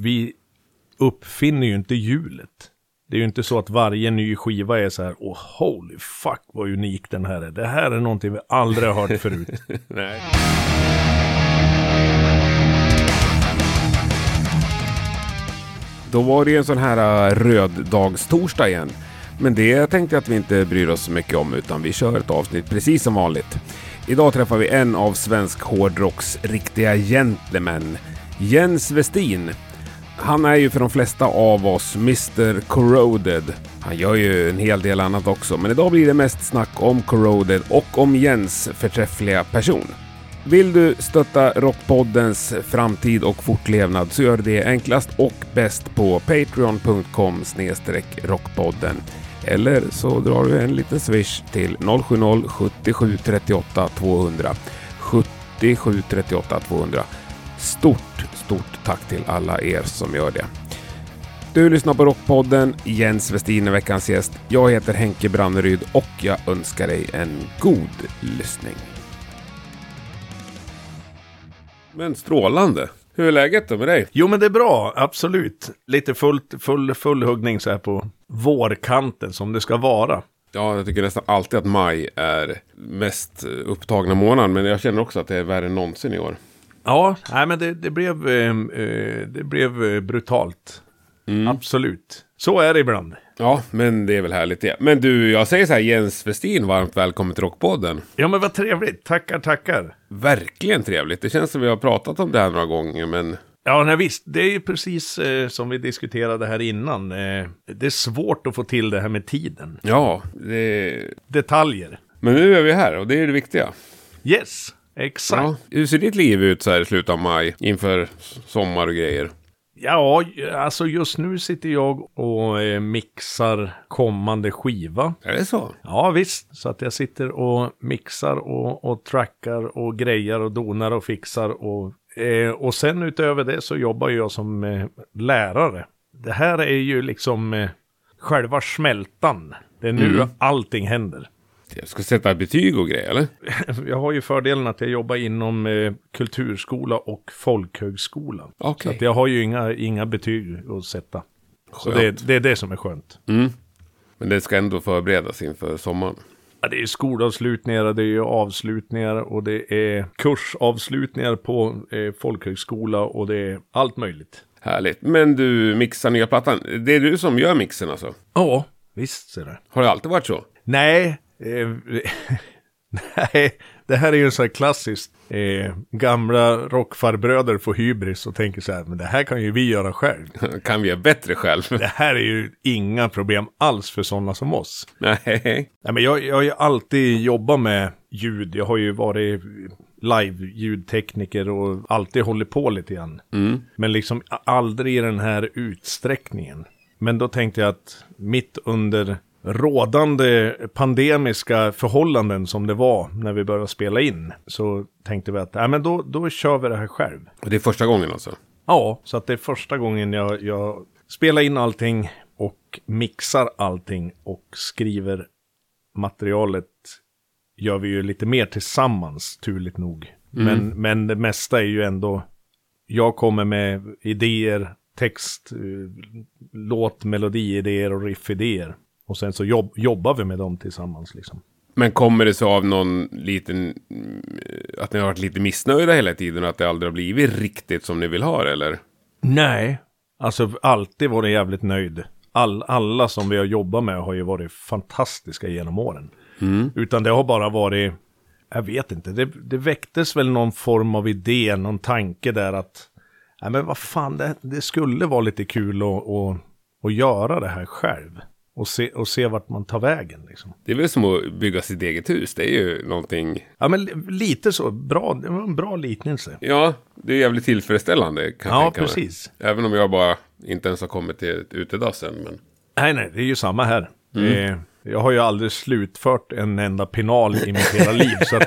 vi uppfinner ju inte hjulet. Det är ju inte så att varje ny skiva är så här, åh holy fuck vad unik den här är. Det här är någonting vi aldrig har hört förut. Nej. Då var det ju en sån här äh, röddagstorsdag igen. Men det tänkte jag att vi inte bryr oss så mycket om utan vi kör ett avsnitt precis som vanligt. Idag träffar vi en av svensk hårdrocks riktiga gentlemän, Jens Westin. Han är ju för de flesta av oss Mr Corroded. Han gör ju en hel del annat också, men idag blir det mest snack om Corroded och om Jens förträffliga person. Vill du stötta Rockpoddens framtid och fortlevnad så gör det enklast och bäst på patreon.com rockpodden. Eller så drar du en liten swish till 070 77 38 200. 77 38 200. Stort, stort tack till alla er som gör det. Du lyssnar på Rockpodden. Jens Westin är veckans gäst. Jag heter Henke Branneryd och jag önskar dig en god lyssning. Men strålande. Hur är läget då med dig? Jo men det är bra, absolut. Lite fullt, full, full huggning så här på vårkanten som det ska vara. Ja, jag tycker nästan alltid att maj är mest upptagna månaden. Men jag känner också att det är värre än någonsin i år. Ja, nej men det, det blev, eh, eh, det blev eh, brutalt. Absolut. Så är det ibland. Ja, men det är väl härligt det. Men du, jag säger så här Jens Westin, varmt välkommen till Rockpodden. Ja men vad trevligt, tackar tackar. Verkligen trevligt. Det känns som vi har pratat om det här några gånger, men Ja, nej, visst. Det är ju precis eh, som vi diskuterade här innan. Eh, det är svårt att få till det här med tiden. ja, det... Detaljer. Men nu är vi här och det är det viktiga. Yes, exakt. Ja. Hur ser ditt liv ut så här i slutet av maj inför sommar och grejer? Ja, alltså just nu sitter jag och eh, mixar kommande skiva. Är det så? Ja, visst. Så att jag sitter och mixar och, och trackar och grejar och donar och fixar. Och, eh, och sen utöver det så jobbar jag som eh, lärare. Det här är ju liksom eh, själva smältan. Det är nu Mm. allting händer. Jag ska sätta betyg och grejer, eller? Jag har ju fördelen att jag jobbar inom eh, kulturskola och folkhögskola. Så Okej. att jag har ju inga, inga betyg att sätta. Så det, det är det som är skönt. Mm. Men det ska ändå förberedas inför sommaren. Ja, det är skolavslutningar, det är avslutningar och det är kursavslutningar på eh, folkhögskola och det är allt möjligt. Härligt. Men du mixar nya plattan. Det är du som gör mixen alltså? Ja, visst ser det. Har det alltid varit så? Nej, nej, det här är ju så här klassiskt. Eh, gamla rockfarbröder får hybris och tänker så här, men det här kan ju vi göra själv. kan vi göra bättre själv? Det här är ju inga problem alls för sådana som oss. Nej. Nej, men jag, jag har ju alltid jobbat med ljud. Jag har ju varit live-ljudtekniker och alltid hållit på lite grann. Men liksom aldrig i den här utsträckningen. Men då tänkte jag att mitt under rådande pandemiska förhållanden som det var när vi började spela in så tänkte vi att nej, men då, då kör vi det här själv. Och det är första gången alltså? Ja, så att det är första gången jag, jag spelar in allting och mixar allting och skriver materialet gör vi ju lite mer tillsammans, turligt nog. Men, men det mesta är ju ändå, jag kommer med idéer, text, eh, låt, melodiidéer och riffidéer. Och sen så jobb, jobbar vi med dem tillsammans liksom. Men kommer det så av någon liten... mm, Att ni har varit lite missnöjda hela tiden och att det aldrig har blivit riktigt som ni vill ha det, eller? Nej, alltså alltid varit jävligt nöjd. All, alla som vi har jobbat med har ju varit fantastiska genom åren. Utan det har bara varit, jag vet inte, det, det väcktes väl någon form av idé, någon tanke där att, nej men vad fan, det, det skulle vara lite kul att, att, att göra det här själv. Och se, och se vart man tar vägen liksom. Det är väl som att bygga sitt eget hus. Det är ju någonting... Ja men li- lite så, bra, det var en bra liknelse. Ja, det är jävligt tillfredsställande kan jag Ja, tänka mig. precis. Även om jag bara inte ens har kommit till ett utedass än. Men... Nej, nej, det är ju samma här. Eh, jag har ju aldrig slutfört en enda penal i mitt hela liv. Så att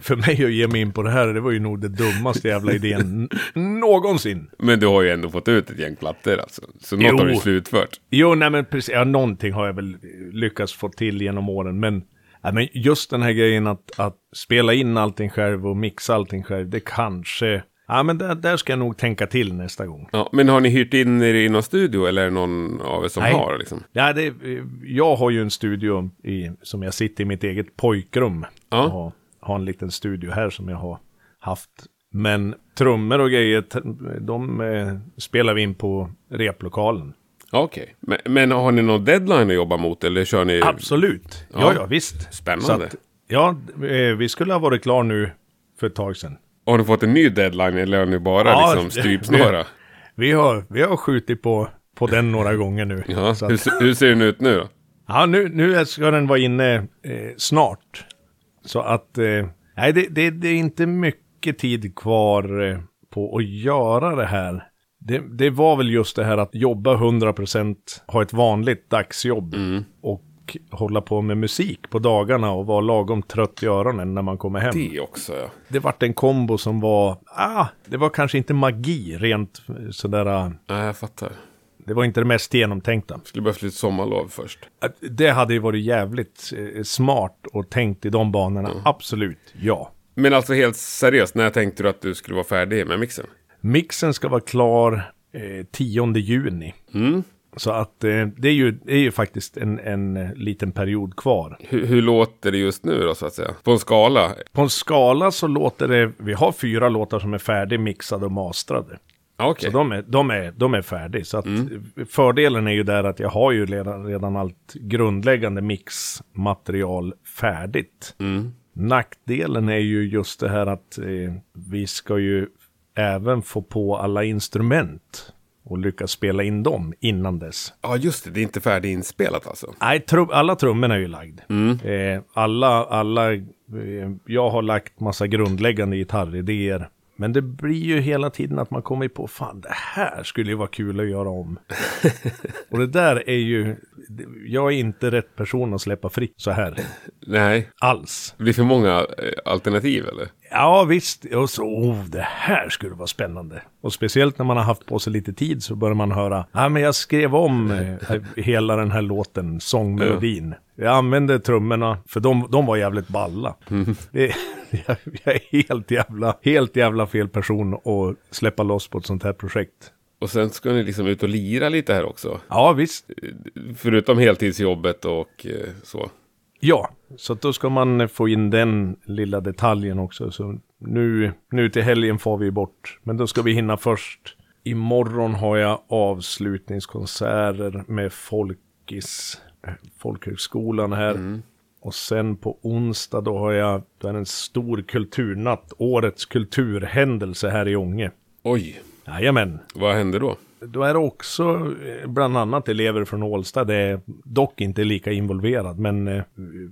för mig att ge mig in på det här, det var ju nog det dummaste jävla idén någonsin. men du har ju ändå fått ut ett gäng plattor alltså. Så något Jo. har du slutfört. Jo, nej men precis, ja, någonting har jag väl lyckats få till genom åren. Men, ja, men just den här grejen att, att spela in allting själv och mixa allting själv, det kanske... Ja, men där, där ska jag nog tänka till nästa gång. Ja, men har ni hyrt in er i någon studio eller är det någon av er som Nej. har? Liksom? Ja, det, jag har ju en studio i, som jag sitter i mitt eget pojkrum. Ja. Och har, har en liten studio här som jag har haft. Men trummor och grejer, de eh, spelar vi in på replokalen. Okej, men, men har ni någon deadline att jobba mot eller kör ni? Absolut. Ja, Ja. ja, visst. Spännande. Att, ja, eh, vi skulle ha varit klar nu för ett tag sedan. Har ni fått en ny deadline eller har ni bara Ja, liksom strypsnåra? Vi har, vi har skjutit på, på den några gånger nu. Ja, hur, att, se- hur ser den ut nu då? ja nu, nu ska den vara inne eh, snart. Så att, eh, nej det, det, det är inte mycket tid kvar eh, på att göra det här. Det, det var väl just det här att jobba 100%, ha ett vanligt dagsjobb och hålla på med musik på dagarna och vara lagom trött i öronen när man kommer hem. Det också ja. Det vart en kombo som var, ah, det var kanske inte magi rent sådär, ah, Nej, jag fattar. det var inte det mest genomtänkta. Skulle behövt lite sommarlov först. Det hade ju varit jävligt eh, smart och tänkt i de banorna, absolut, ja. Men alltså helt seriöst, när tänkte du att du skulle vara färdig med mixen? Mixen ska vara klar eh, 10 juni. Mm. Så att eh, det, är ju, det är ju faktiskt en, en eh, liten period kvar. Hur, hur låter det just nu då så att säga? På en skala? På en skala så låter det, vi har fyra låtar som är färdigmixade och mastrade. Ja, Okej. Så de är, de är, de är färdiga. Så att fördelen är ju där att jag har ju redan, redan allt grundläggande mixmaterial färdigt. Nackdelen är ju just det här att eh, vi ska ju även få på alla instrument och lyckas spela in dem innan dess. Ja, just det. Det är inte färdiginspelat alltså. Nej, trum, alla trummorna är ju lagd. Eh, alla, alla, eh, jag har lagt massa grundläggande gitarridéer. Men det blir ju hela tiden att man kommer på, fan det här skulle ju vara kul att göra om. och det där är ju, jag är inte rätt person att släppa fritt så här. Nej. Alls. Det blir för många eh, alternativ eller? Ja visst, och så, oh, det här skulle vara spännande. Och speciellt när man har haft på sig lite tid så börjar man höra, ja men jag skrev om eh, hela den här låten, sångmelodin. Jag använde trummorna, för de, de var jävligt balla. Det, jag, jag är helt jävla, helt jävla fel person att släppa loss på ett sånt här projekt. Och sen ska ni liksom ut och lira lite här också. Ja visst, Förutom heltidsjobbet och eh, så. ja. Så då ska man få in den lilla detaljen också. Så nu, nu till helgen får vi bort. Men då ska vi hinna först. Imorgon har jag avslutningskonserter med Folkis, eh, folkhögskolan här. Och sen på onsdag då har jag då är en stor kulturnatt. Årets kulturhändelse här i Ånge. Oj, Jajamän. vad hände då? Då är det också eh, bland annat elever från Ålsta. Det är dock inte lika involverad. Men eh,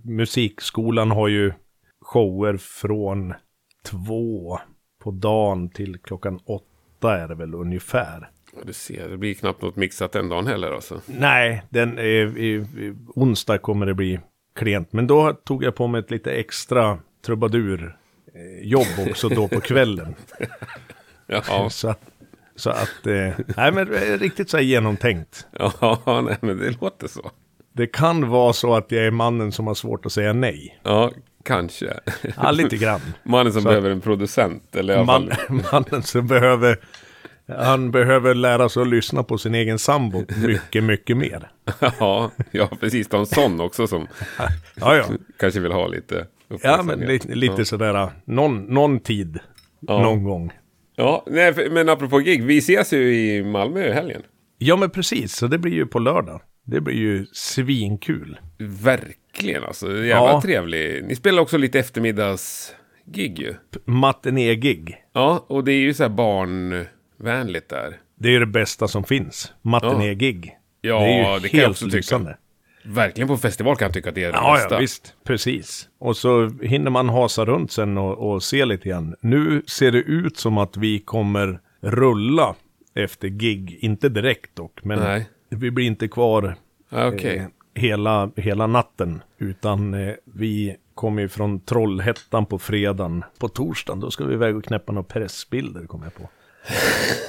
musikskolan har ju shower från två på dagen till klockan åtta är det väl ungefär. Ja, Du ser, det blir knappt något mixat den dagen heller alltså. Nej, den, eh, i, onsdag kommer det bli klent. Men då tog jag på mig ett lite extra trubadur eh, också då på kvällen. Ja, Så att, så att eh, nej men det är riktigt så här genomtänkt. ja nej, men det låter så. Det kan vara så att jag är mannen som har svårt att säga nej. Ja, kanske. Ja, lite grann. Mannen som Så- behöver en producent. Eller i. Man, mannen som behöver, han behöver lära sig att lyssna på sin egen sambo mycket, mycket mer. ja, ja, precis. De sån också som Ja, ja. kanske vill ha lite Ja, men lite, lite sådär, någon, någon tid, Ja. någon gång. Ja, nej, men apropå gig. Vi ses ju i Malmö i helgen. Ja, men precis. Så det blir ju på lördag. Det blir ju svinkul. Verkligen alltså. Jävla Ja. trevlig. Ni spelar också lite eftermiddagsgig ju. Matiné-gig. Ja, och det är ju så här barnvänligt där. Det är ju det bästa som finns. Matiné-gig. Ja, det är ju det kan jag helt också tycka. lysande. Verkligen på festival kan jag tycka att det är det Ja, bästa. ja, visst. Precis. Och så hinner man hasa runt sen och, och se lite grann. Nu ser det ut som att vi kommer rulla efter gig. Inte direkt dock, men Nej. vi blir inte kvar Okej. eh, hela, hela natten. Utan eh, vi kommer ju från Trollhättan på fredagen. På torsdagen, då ska vi iväg och knäppa några pressbilder, kommer jag på.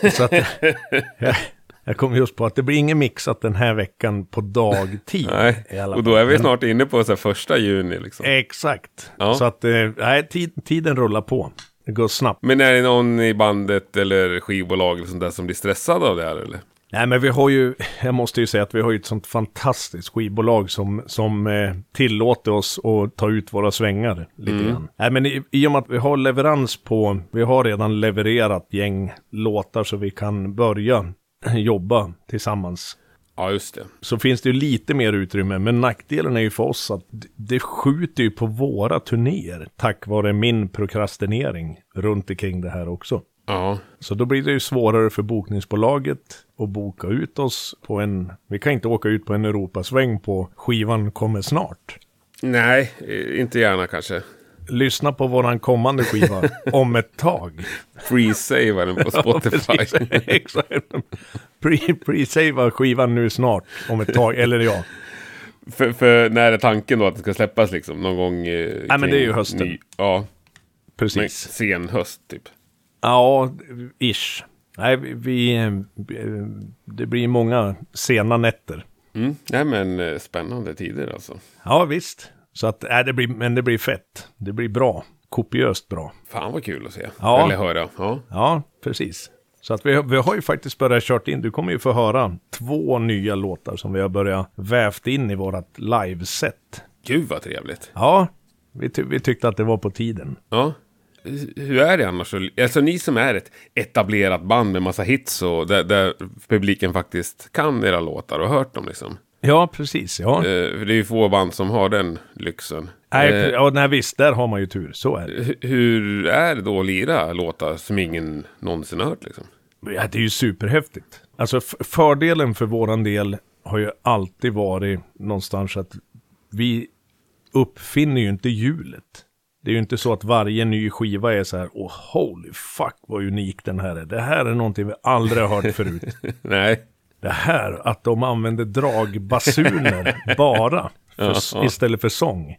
Så att, jag, kom just på att det blir inget mixat den här veckan på dagtid. Nej, och då är vi snart inne på så första juni liksom. Exakt. Ja. Så att, eh, nej, tid, tiden rullar på. Det går snabbt. Men är det någon i bandet eller skivbolag eller sånt där som blir stressad av det här eller? Nej men vi har ju, jag måste ju säga att vi har ju ett sånt fantastiskt skivbolag som, som eh, tillåter oss att ta ut våra svängar lite Mm. grann. Nej men i, i och med att vi har leverans på, vi har redan levererat gäng låtar så vi kan börja jobba tillsammans. Ja, just det. Så finns det ju lite mer utrymme, men nackdelen är ju för oss att det skjuter ju på våra turnéer tack vare min prokrastinering runt omkring det här också. Ja, Så då blir det ju svårare för bokningsbolaget att boka ut oss på en... Vi kan inte åka ut på en Europasväng på skivan kommer snart. nej, eh, inte gärna kanske. Lyssna på våran kommande skiva om ett tag. Free-savea den på Spotify. Exakt. Pre- Pre-savea skivan nu snart om ett tag, eller ja. för, för när är tanken då att det ska släppas liksom? Någon gång? Eh, men kring det är ju hösten. Ny, ja, men Precis. sen höst typ. Ja, ish. Nej, vi, vi... eh, Det blir många sena nätter. Mm. Nej men eh, spännande tider alltså. Ja, visst. Så att, nej, det blir, men det blir fett. Det blir bra. Kopiöst bra. Fan vad kul att se. Ja. Eller höra. Ja. Ja, precis. Så att vi, vi har ju faktiskt börjat kört in, du kommer ju få höra två nya låtar som vi har börjat vävt in i vårat liveset. Gud vad trevligt. Ja, vi, ty vi tyckte att det var på tiden. Ja. Hur är det annars? Alltså ni som är ett etablerat band med massa hits och där, där publiken faktiskt kan era låtar och hört dem liksom. Ja, precis. Ja. Eh, för det är ju få band som har den lyxen. Nej, Eh, ja, nej, visst, där har man ju tur. Så är det. hu- hur är det då att lira låtar som ingen någonsin har hört liksom? Ja, det är ju superhäftigt. Alltså fördelen för våran del har ju alltid varit någonstans att vi uppfinner ju inte hjulet. Det är ju inte så att varje ny skiva är så här, åh holy fuck vad unik den här är. Det här är någonting vi aldrig har hört förut. Nej. Det här att de använder dragbasuner bara för, istället för sång.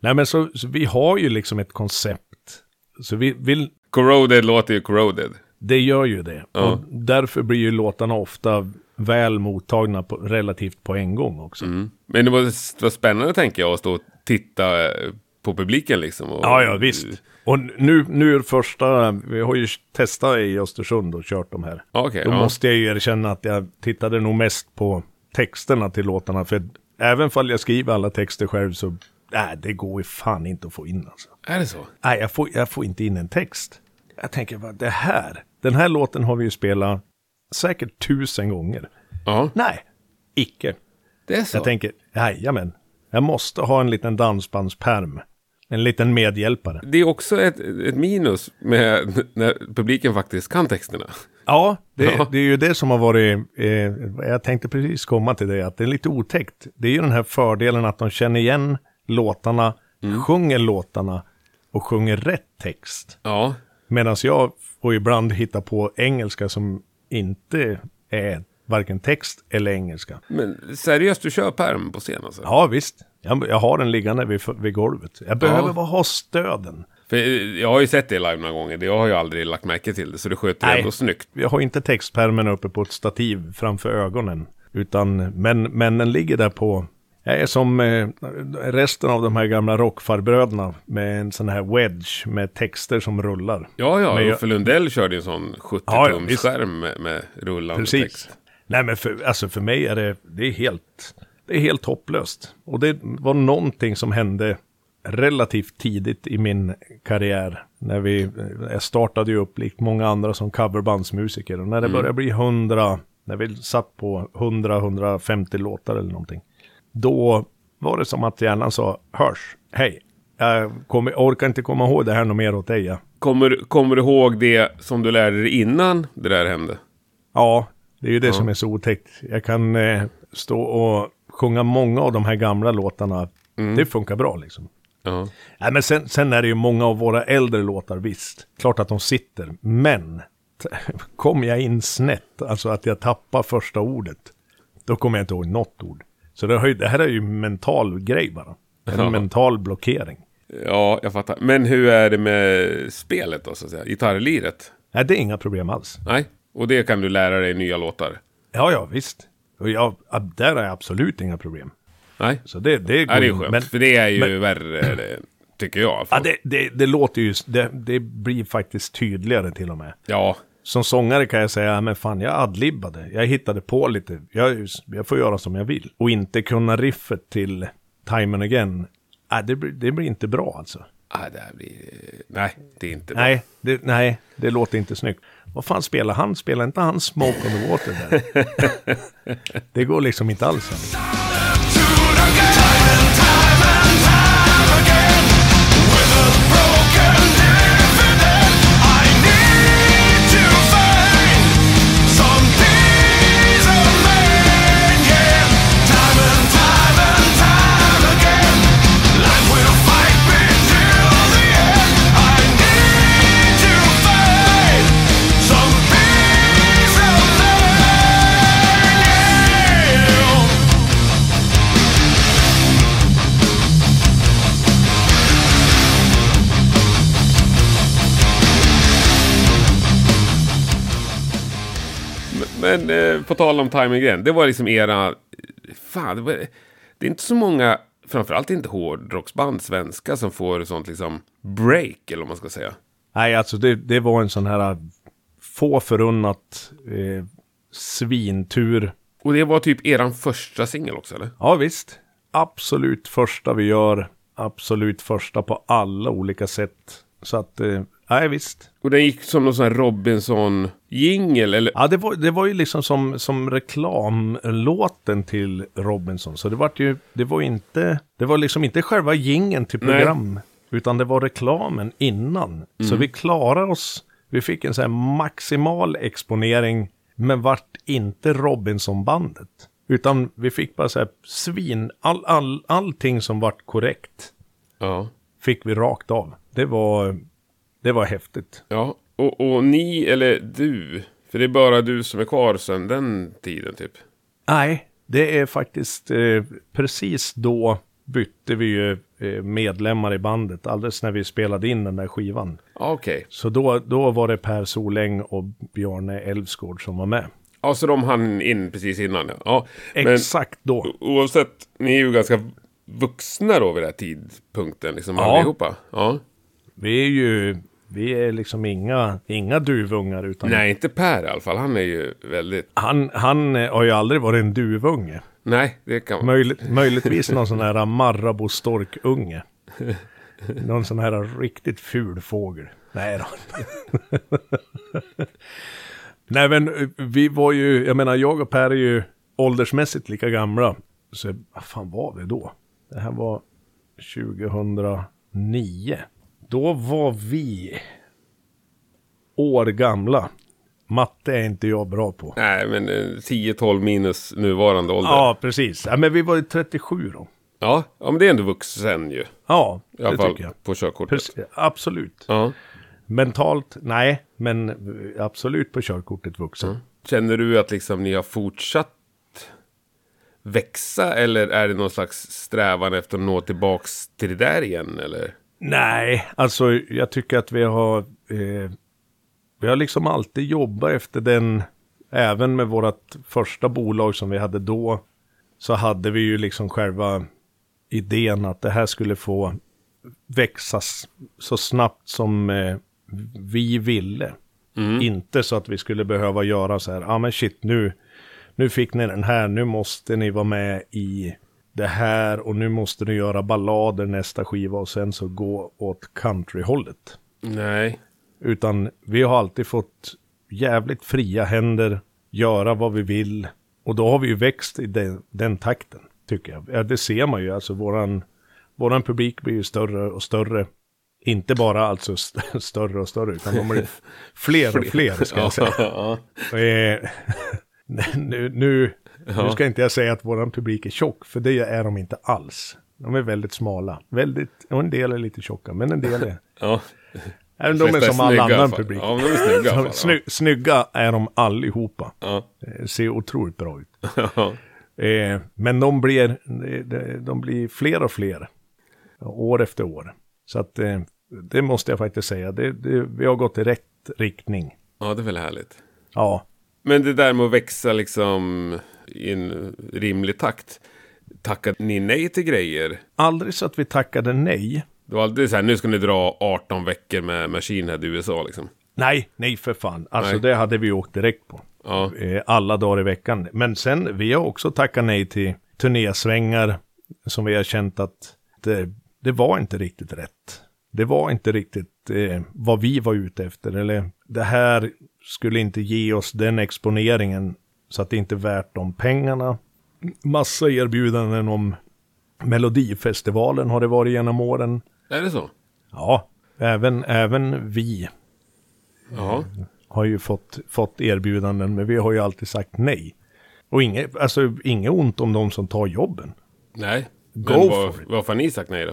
Nej men så, så vi har ju liksom ett koncept. Så vi vill, Corroded låter ju corroded. det gör ju det. Ja. Och därför blir ju låtarna ofta väl mottagna på, relativt på en gång också. Mm. Men det var, det var spännande tänker jag att stå och titta eh, på publiken liksom. Och, Ja, ja visst. Och nu, nu är första, vi har ju testat i Östersund och kört de här. Okej, Då ja. måste jag ju erkänna att jag tittade nog mest på texterna till låtarna. För även fall jag skriver alla texter själv så, nej det går ju fan inte att få in alltså. Är det så? Nej, jag får, jag får inte in en text. Jag tänker bara, det här, den här låten har vi ju spelat säkert tusen gånger. Ja, Nej, icke. det är så. Jag tänker, jajamän, jag måste ha en liten dansbandsperm. En liten medhjälpare. Det är också ett, ett minus med när publiken faktiskt kan texterna. Ja, det, Ja. det är ju det som har varit, eh, jag tänkte precis komma till det, att det är lite otäckt. Det är ju den här fördelen att de känner igen låtarna, sjunger låtarna och sjunger rätt text. Ja, Medan jag får ibland hitta på engelska som inte är varken text eller engelska. men seriöst, du kör perm på scen alltså? Ja, visst. Jag, jag har den liggande vid, vid golvet. Jag behöver bara ha stöden. För jag har ju sett det live några gånger, jag har ju aldrig lagt märke till det, så det sköter Nej. ändå snyggt. Jag har inte textpärmen uppe på ett stativ framför ögonen. Utan, men, men den ligger där på... Jag är som eh, resten av de här gamla rockfarbröderna med en sån här wedge med texter som rullar. Ja, ja, Men jag- för Lundell körde ju en sån Ja, ja, 70-tums visst. skärm med, med rullande Precis. text. Nej men för, alltså för mig är det, det är helt, det är helt hopplöst. Och det var någonting som hände relativt tidigt i min karriär. När vi, jag startade ju upp likt många andra som coverbandsmusiker. Och när det började bli 100, när vi satt på 100-150 låtar eller någonting. Då var det som att hjärnan sa, hörs, hej, jag kommer, orkar inte komma ihåg det här något mer åt dig. Ja. Kommer, kommer du ihåg det som du lärde dig innan det där hände? Ja, det är ju det som är så otäckt. Jag kan eh, stå och sjunga många av de här gamla låtarna. Det funkar bra liksom. Ja. Nej, men sen, sen är det ju många av våra äldre låtar, visst. Klart att de sitter. Men kom jag in snett, alltså att jag tappar första ordet, då kommer jag inte ihåg något ord. Så det, ju, det här är ju en mental grej bara. En Ja. mental blockering. ja, jag fattar. Men hur är det med spelet då, så att säga? Gitarrliret? Nej, det är inga problem alls. Nej, och det kan du lära dig nya låtar? Ja, ja, visst. Och jag, där är absolut inga problem. Nej, Så det, det går ja, det är skönt. Men- för det är ju men- värre det, tycker jag. i Ja, det, det, det låter ju, det, det blir faktiskt tydligare till och med. ja. Som sångare kan jag säga, men fan jag adlibbade. Jag hittade på lite. Jag, jag får göra som jag vill. Och inte kunna riffet till Time and Again. Nej, det, blir- det blir inte bra alltså. Ah, det blir... Nej, det är inte bra. Nej det, nej, det låter inte snyggt. Vad fan spelar han? Spelar inte han Smoke on the Water där? det går liksom inte alls. På tal om Time Again, det var liksom era... Fan, det, var, det är inte så många, framförallt inte hårdrocksband, svenska, som får sånt liksom break, eller vad man ska säga. Nej, alltså det, det var en sån här få förunnat eh, svintur. Och det var typ eran första singel också, eller? Ja, visst. Absolut första vi gör. Absolut första på alla olika sätt. Så att, eh, nej visst. Och den gick som någon sån här Robinson-jingel, eller? Ja, det var, det var ju liksom som, som reklamlåten till Robinson. Så det var ju, det var inte, det var liksom inte själva gingen till Nej. program. Utan det var reklamen innan. Så vi klarade oss, vi fick en sån här maximal exponering. Men vart inte Robinson-bandet. Utan vi fick bara så här svin, all, all, allting som vart korrekt. Ja. Fick vi rakt av. Det var, det var häftigt. Ja, och, och ni, eller du, för det är bara du som är kvar sedan den tiden typ. Nej, det är faktiskt eh, precis då bytte vi ju eh, medlemmar i bandet. Alldeles när vi spelade in den där skivan. Ja, Okej. Så då, då var det Per Soläng och Bjarne Elfsgård som var med. Ja, så de hann in precis innan. ja. Ja, Exakt då. oavsett, ni är ju ganska vuxna då vid den här tidpunkten, liksom Ja. allihopa. Ja. Vi är ju, vi är liksom inga, inga duvungar utan Nej, inte Per i alla fall. Han är ju väldigt... han, han eh, har ju aldrig varit en duvunge. Nej, det kan man... Möjligt, möjligtvis någon sån här Marabou-storkunge. Någon sån här riktigt ful fågel. Nej då. Nej men eh, vi var ju, jag menar jag och Per är ju åldersmässigt lika gamla. Så vad fan var vi då? Det här var 2009. Då var vi år gamla. Matte är inte jag bra på. Nej, men eh, 10-12 minus nuvarande ålder. Ja, precis. Ja, men vi var ju 37 då. Ja, ja men det är ändå vuxen ju. Ja, I alla det fall tycker jag. på körkortet. Precis, absolut. Ja. Mentalt, nej, men absolut på körkortet vuxen. Känner du att liksom ni har fortsatt växa eller är det någon slags strävan efter att nå tillbaks till det där igen eller? Nej, alltså jag tycker att vi har, eh, vi har liksom alltid jobbat efter den, även med vårt första bolag som vi hade då, så hade vi ju liksom själva idén att det här skulle få växa så snabbt som eh, vi ville. Inte så att vi skulle behöva göra så här, ja ah, men shit nu, nu fick ni den här, nu måste ni vara med i det här och nu måste ni göra ballader nästa skiva och sen så gå åt countryhållet. Nej. Utan vi har alltid fått jävligt fria händer, göra vad vi vill. Och då har vi ju växt i den, den takten, tycker jag. Ja, det ser man ju, alltså våran, våran publik blir ju större och större. Inte bara alltså st- större och större, utan de blir fler och fler, ska jag säga. Eh, nu, nu, nu ska inte jag säga att våran publik är tjock, för det är de inte alls. De är väldigt smala. Väldigt, och en del är lite tjocka, men en del är... ja. Även de är som all annan publik. Ja, de är snygga fall, Sny, Snygga är de allihopa. Ja. Eh, Ser otroligt bra ut. Ja. Eh, men de blir, de, de blir fler och fler. År efter år. Så att eh, det måste jag faktiskt säga. Det, det, vi har gått i rätt riktning. ja, det är väl härligt. Ja, Men det där med att växa liksom i en rimlig takt. Tackade ni nej till grejer? aldrig så att vi tackade nej. Det var alltid så här, nu ska ni dra 18 veckor med Machine Head i USA liksom. Nej, nej för fan. Alltså Nej. det hade vi åkt direkt på. Ja, Eh, alla dagar i veckan. Men sen, vi har också tackat nej till turnésvängar som vi har känt att det, det var inte riktigt rätt. Det var inte riktigt eh, vad vi var ute efter. Eller det här skulle inte ge oss den exponeringen så att det inte är värt de pengarna. Massa erbjudanden om Melodifestivalen har det varit genom åren. är det så? Ja, även, även vi Ja. har ju fått, fått erbjudanden, men vi har ju alltid sagt nej. Och inget, alltså, inget ont om de som tar jobben. Nej. Go Men var, varför har ni sagt nej då?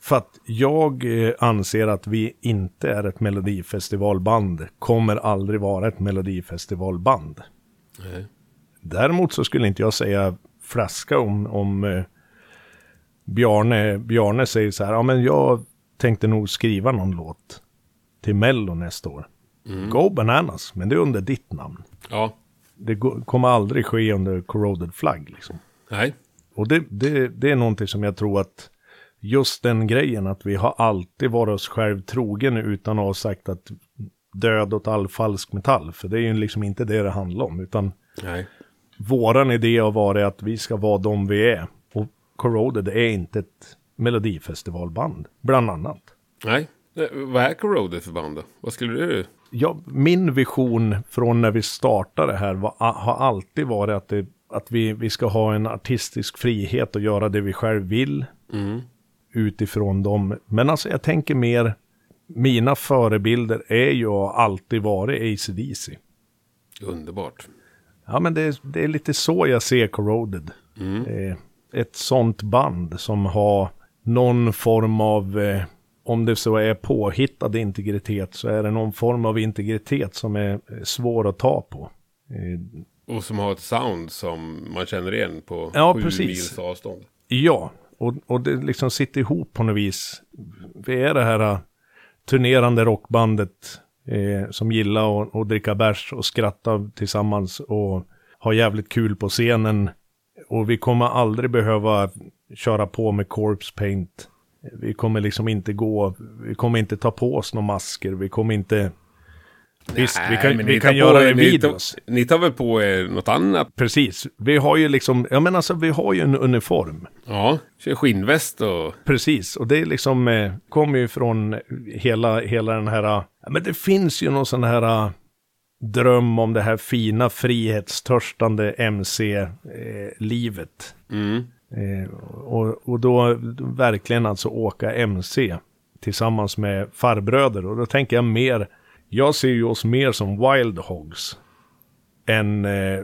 För att jag eh, anser att vi inte är ett melodifestivalband, kommer aldrig vara ett melodifestivalband. Nej. Däremot så skulle inte jag säga flaska om, om eh, Bjarne, Bjarne säger så här, ja men jag tänkte nog skriva någon låt till Mello nästa år. Go bananas, men det är under ditt namn. Ja. Det kommer aldrig ske under corroded flagg liksom. Nej. Och det, det, det är någonting som jag tror att just den grejen att vi har alltid varit oss själv trogen utan att ha sagt att död åt all falsk metall. För det är ju liksom inte det det handlar om. Utan Nej. Våran idé har varit att vi ska vara de vi är. Och Corroded är inte ett melodifestivalband, bland annat. Nej. Eh, Vad är Corroded för band då? Vad skulle du... Ja, min vision från när vi startade här var, har alltid varit att, det, att vi, vi ska ha en artistisk frihet och göra det vi själv vill Mm. utifrån dem. Men alltså jag tänker mer, mina förebilder är ju och har alltid varit ACDC. Underbart. Ja men det, är- det är lite så jag ser Corroded. Mm. Eh, ett sånt band som har någon form av, eh, om det så är påhittad integritet, så är det någon form av integritet som är eh, svår att ta på. Eh, Och som har ett sound som man känner igen på Ja, sju precis. mils avstånd. ja, och, och det liksom sitter ihop på något vis. Vi är det här turnerande rockbandet eh, som gillar att, att dricka bärs och skratta tillsammans och ha jävligt kul på scenen. Och vi kommer aldrig behöva köra på med corpse paint. Vi kommer liksom inte gå, vi kommer inte ta på oss några masker, vi kommer inte... Visst, vi kan, vi kan göra ni videos. Ni tar väl på er något annat? Precis, vi har ju liksom, ja men alltså vi har ju en uniform. Ja, kör skinnväst och... Precis, och det är liksom, eh, kommer ju från hela, hela den här, ja, men det finns ju någon sån här eh, dröm om det här fina frihetstörstande MC-livet. Mm. Eh, och, och då verkligen alltså åka MC tillsammans med farbröder. Och då tänker jag mer, jag ser ju oss mer som Wild Hogs. Än, eh,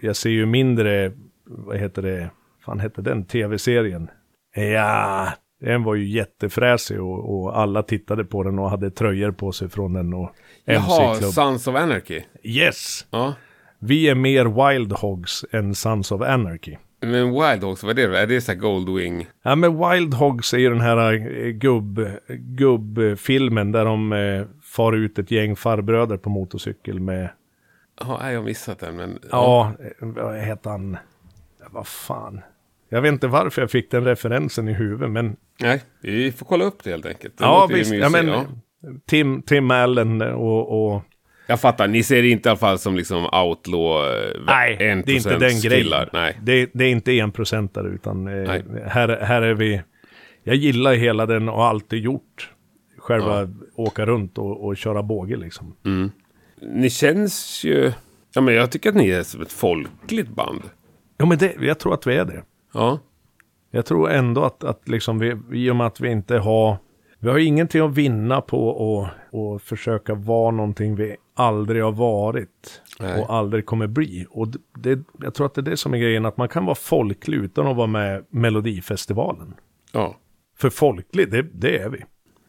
jag ser ju mindre, vad heter det, fan hette den tv-serien? Ja, den var ju jättefräsig och, och alla tittade på den och hade tröjor på sig från den och Jaha. Sons of Anarchy. Yes! Ja. Vi är mer Wild Hogs än Sons of Anarchy. Men Wild Dogs, vad är det då? Är det så här Goldwing? Ja men Wild Hogs är ju den här eh, gubb, gubbfilmen där de eh, far ut ett gäng farbröder på motorcykel med, Ja, jag har missat den, men... ja, vad heter han? Ja, vad fan. Jag vet inte varför jag fick den referensen i huvudet men Nej, vi får kolla upp det helt enkelt. Det ja visst, ja, mysigt, men ja. Tim, Tim Allen och, och Jag fattar, ni ser det inte i alla fall som liksom outlaw... eh, nej, det är inte den grejen. Nej. Det, det är inte enprocentare utan eh, Nej. här, här är vi, jag gillar hela den och alltid gjort. Själva åka runt och, och köra båge liksom. Mm. Ni känns ju... Ja, men jag tycker att ni är som ett folkligt band. Ja men det, jag tror att vi är det. Ja. Jag tror ändå att, att liksom vi, i och med att vi inte har, vi har ingenting att vinna på att och försöka vara någonting vi aldrig har varit Nej. och aldrig kommer bli. Och det, jag tror att det är det som är grejen, att man kan vara folklig utan att vara med Melodifestivalen. Ja. För folklig, det, det är vi.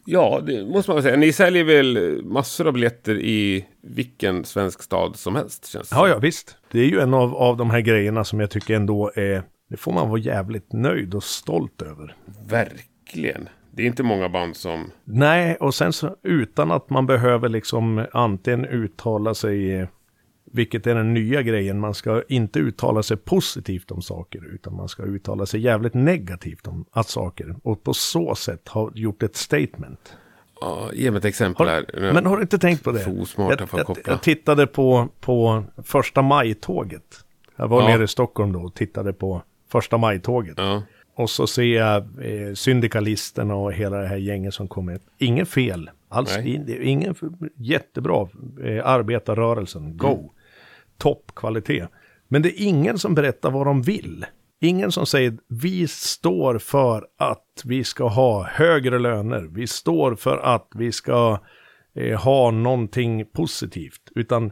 Ja, det måste man väl säga. Ni säljer väl massor av biljetter i vilken svensk stad som helst, känns det Ja, ja, visst. Det är ju en av, av de här grejerna som jag tycker ändå är, det får man vara jävligt nöjd och stolt över. Verkligen. Det är inte många band som... Nej, och sen så utan att man behöver liksom antingen uttala sig vilket är den nya grejen, man ska inte uttala sig positivt om saker, utan man ska uttala sig jävligt negativt om att saker. Och på så sätt har gjort ett statement. Ja, ge mig ett exempel här. Har, men har du inte tänkt på det? Osmart jag, jag, jag tittade på, på första maj-tåget. Jag var Ja. nere i Stockholm då och tittade på första maj-tåget. Ja. Och så ser jag eh, syndikalisterna och hela det här gänget som kommer. Inget fel alls. In, ingen jättebra. Eh, arbetarrörelsen, go. Mm. Toppkvalitet. Men det är ingen som berättar vad de vill. Ingen som säger vi står för att vi ska ha högre löner. Vi står för att vi ska eh, ha någonting positivt. Utan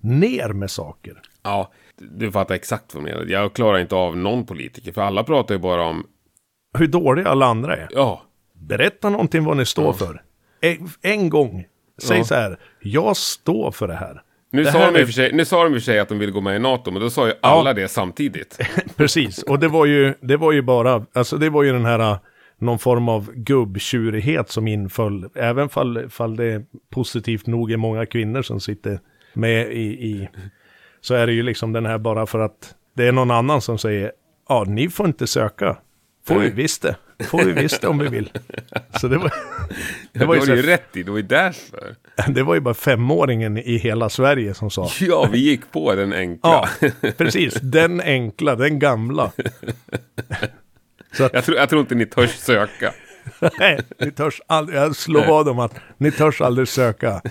ner med saker. ja, du fattar exakt vad jag menar. Jag klarar inte av någon politiker, för alla pratar ju bara om, Hur dåliga alla andra är. ja, Berätta någonting vad ni står för. En, en gång. Säg Ja. så här. Jag står för det här. Nu sa, de är- för sig, nu sa de i och för sig att de vill gå med i NATO, men då sa ju alla det samtidigt. Precis. Och det var ju, det var ju bara, alltså det var ju den här, uh, någon form av gubbtjurighet som inföll. Även fall, fall det positivt nog är många kvinnor som sitter med i, i, så är det ju liksom den här bara för att det är någon annan som säger, ja ni får inte söka. Får vi visst det. Får vi visst det om vi vill. Så det var, Det var ju, ju så här, rätt i, det var ju därför. det var ju bara femåringen i hela Sverige som sa, Ja, vi gick på den enkla. Ja, precis. Den enkla, den gamla. Så att, Jag, tror, jag tror inte ni törs söka. nej, ni törs aldrig, jag slår vad om att ni törs aldrig söka.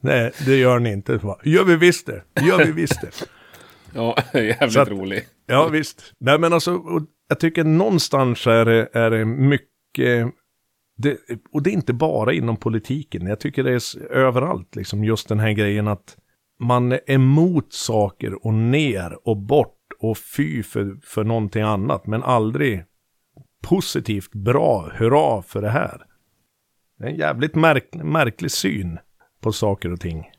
Nej, det gör ni inte. Gör vi visst det, gör vi visst det. Ja, jävligt att- rolig. Ja, visst. Nej, men alltså, jag tycker någonstans är det, är det mycket, det, och det är inte bara inom politiken. Jag tycker det är överallt, liksom just den här grejen att man är emot saker och ner och bort och fy för, för någonting annat, men aldrig positivt bra, hurra för det här. Det är en jävligt märk, märklig syn på saker och ting.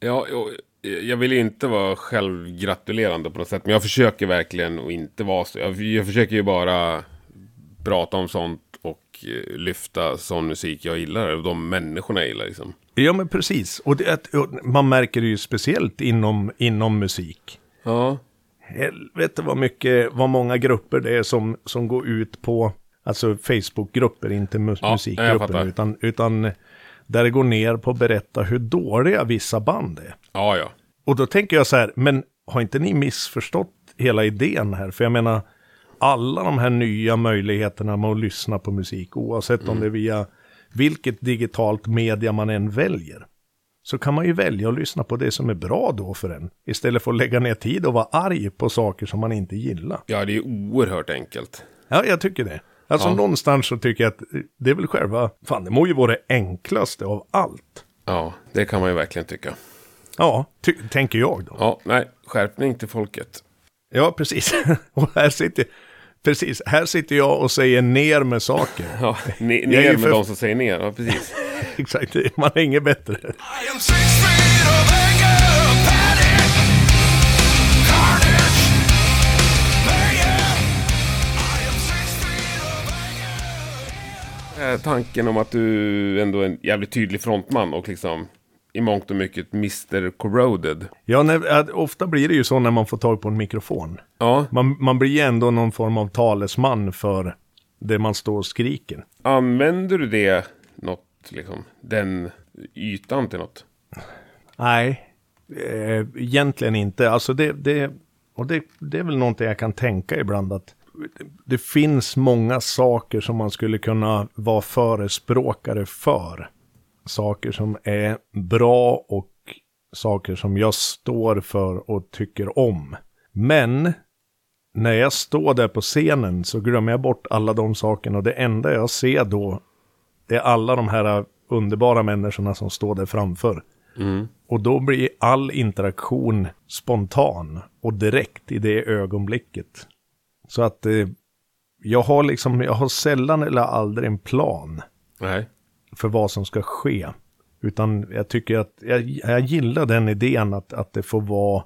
Ja, jag, vill inte vara självgratulerande på något sätt, men jag försöker verkligen att inte vara så. Jag, jag försöker ju bara prata om sånt och eh, lyfta sån musik jag gillar, och de människorna jag gillar liksom. Ja, men precis. Och, det, och man märker det ju speciellt inom, inom musik. Ja, Helvete vad mycket, vad många grupper det är som, som går ut på, alltså Facebookgrupper, inte mu- Ja, musikgrupper, utan, utan där det går ner på att berätta hur dåliga vissa band är. ja, ja. Och då tänker jag så här, men har inte ni missförstått hela idén här? För jag menar, alla de här nya möjligheterna med att lyssna på musik, oavsett om det är via vilket digitalt media man än väljer, så kan man ju välja att lyssna på det som är bra då för en, istället för att lägga ner tid och vara arg på saker som man inte gillar. Ja, det är oerhört enkelt. Ja, jag tycker det. Alltså Ja. någonstans så tycker jag att det är väl själva, fan det må ju vara det enklaste av allt. Ja, det kan man ju verkligen tycka. Ja, ty- tänker jag då. Ja, nej, skärpning till folket. Ja, precis. Och här sitter, precis, här sitter jag och säger ner med saker. Ja, ne- ner med för- de som säger ner, ja precis. Exakt, man är inget bättre. Tanken om att du ändå är en jävligt tydlig frontman och liksom i mångt och mycket Mr. Corroded. Ja, när, äh, ofta blir det ju så när man får tag på en mikrofon. Ja, Man, man blir ändå någon form av talesman för det man står och skriker. använder du det något, liksom, den ytan till något? Nej, eh, egentligen inte. Alltså det, det, och det, det är väl någonting jag kan tänka ibland att det, finns många saker som man skulle kunna vara förespråkare för. Saker som är bra och saker som jag står för och tycker om. Men när jag står där på scenen så glömmer jag bort alla de sakerna och det enda jag ser då är alla de här underbara människorna som står där framför. Och då blir all interaktion spontan och direkt i det ögonblicket. Så att eh, jag har liksom, jag har sällan eller aldrig en plan Nej. för vad som ska ske. Utan jag tycker att, jag, jag gillar den idén att, att det får vara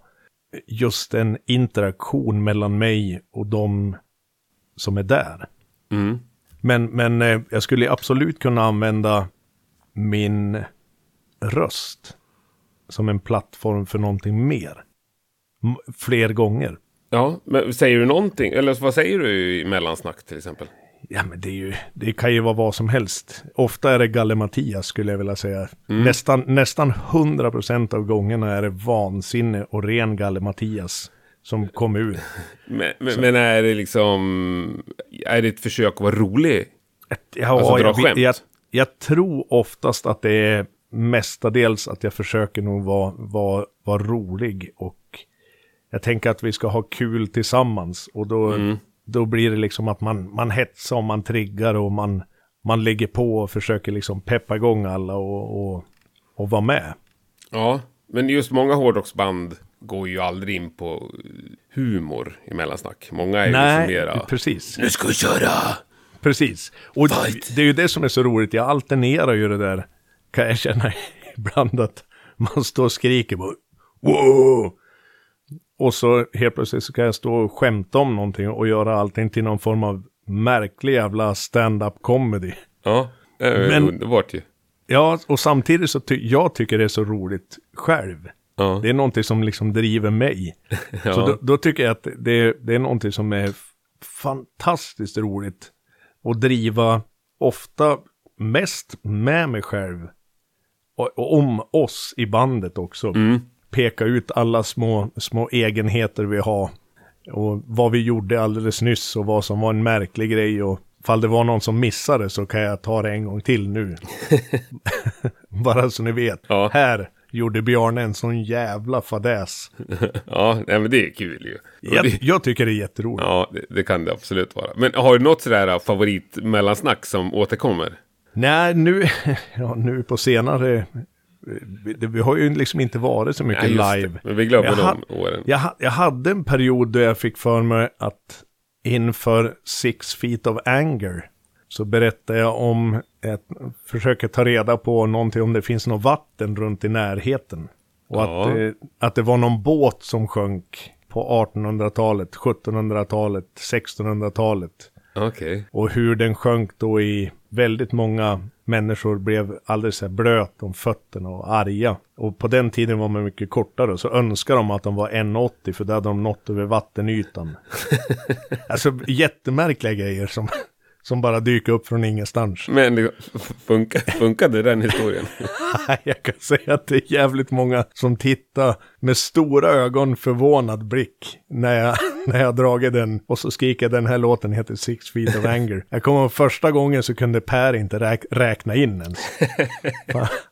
just en interaktion mellan mig och de som är där. Mm. Men, men eh, jag skulle absolut kunna använda min röst som en plattform för någonting mer. m- fler gånger. Ja, men säger du någonting? Eller vad säger du i mellansnack till exempel? Ja, men det, är ju, det kan ju vara vad som helst. Ofta är det Galle-Mattias skulle jag vilja säga. Mm. Nästan, nästan 100% av gångerna är det vansinne och ren Galle-Mattias som kom ut. Men, men, men är det liksom... Är det ett försök att vara rolig? Ja, Alltså, dra jag, skämt. jag, jag tror oftast att det är mestadels att jag försöker nog vara, vara, vara rolig och jag tänker att vi ska ha kul tillsammans och då, Mm. då blir det liksom att man, man hetsar och man triggar och man, man lägger på och försöker liksom peppa igång alla och, och, och vara med. Ja, men just många hårdrocksband går ju aldrig in på humor i mellansnack. Många är ju Nej, liksom mera... precis. Nu ska vi köra! Precis. Och Fight. det är ju det som är så roligt. Jag alternerar ju det där. Kan jag känna ibland att man står och skriker bara wow. Och så helt plötsligt så kan jag stå och skämta om någonting och göra allting till någon form av märklig jävla stand-up comedy. Ja, det är underbart ju. Ja, och samtidigt så ty- jag tycker det är så roligt själv. Ja. Det är någonting som liksom driver mig. Ja. Så då, då tycker jag att det, det är någonting som är fantastiskt roligt. att driva ofta mest med mig själv. Och, och om oss i bandet också. Peka ut alla små, små egenheter vi har. Och vad vi gjorde alldeles nyss och vad som var en märklig grej. Och fall det var någon som missade så kan jag ta det en gång till nu. Bara så ni vet. Ja. Här gjorde Bjarne en sån jävla fadäs. Ja, nej, men det är kul ju. Jag, det, jag tycker det är jätteroligt. ja, det, det kan det absolut vara. Men har du något sådär favorit mellansnack som återkommer? Nej, nu, ja, nu på senare... Vi, vi har ju liksom inte varit så mycket Ja, det. live. Men vi glömmer jag, de åren. Jag, jag hade en period då jag fick för mig att inför Six Feet of Anger så berättade jag om ett, försöker ta reda på någonting om det finns något vatten runt i närheten. Och Ja. att, eh, att det var någon båt som sjönk på 1800-talet, 1700-talet, 1600-talet. Okej. Och hur den sjönk då i väldigt många människor blev alldeles så blöt om fötterna och arga. Och på den tiden var man mycket kortare så önskade de att de var 1,80 för då hade de nått över vattenytan. alltså jättemärkliga grejer som, som bara dyker upp från ingenstans. Men det funkar, funkade den historien? Jag kan säga att det är jävligt många som tittar med stora ögon förvånad blick när jag, när jag dragit den. Och så skriker den här låten heter Six Feet of Anger. Jag kommer ihåg första gången så kunde Per inte räk, räkna in ens.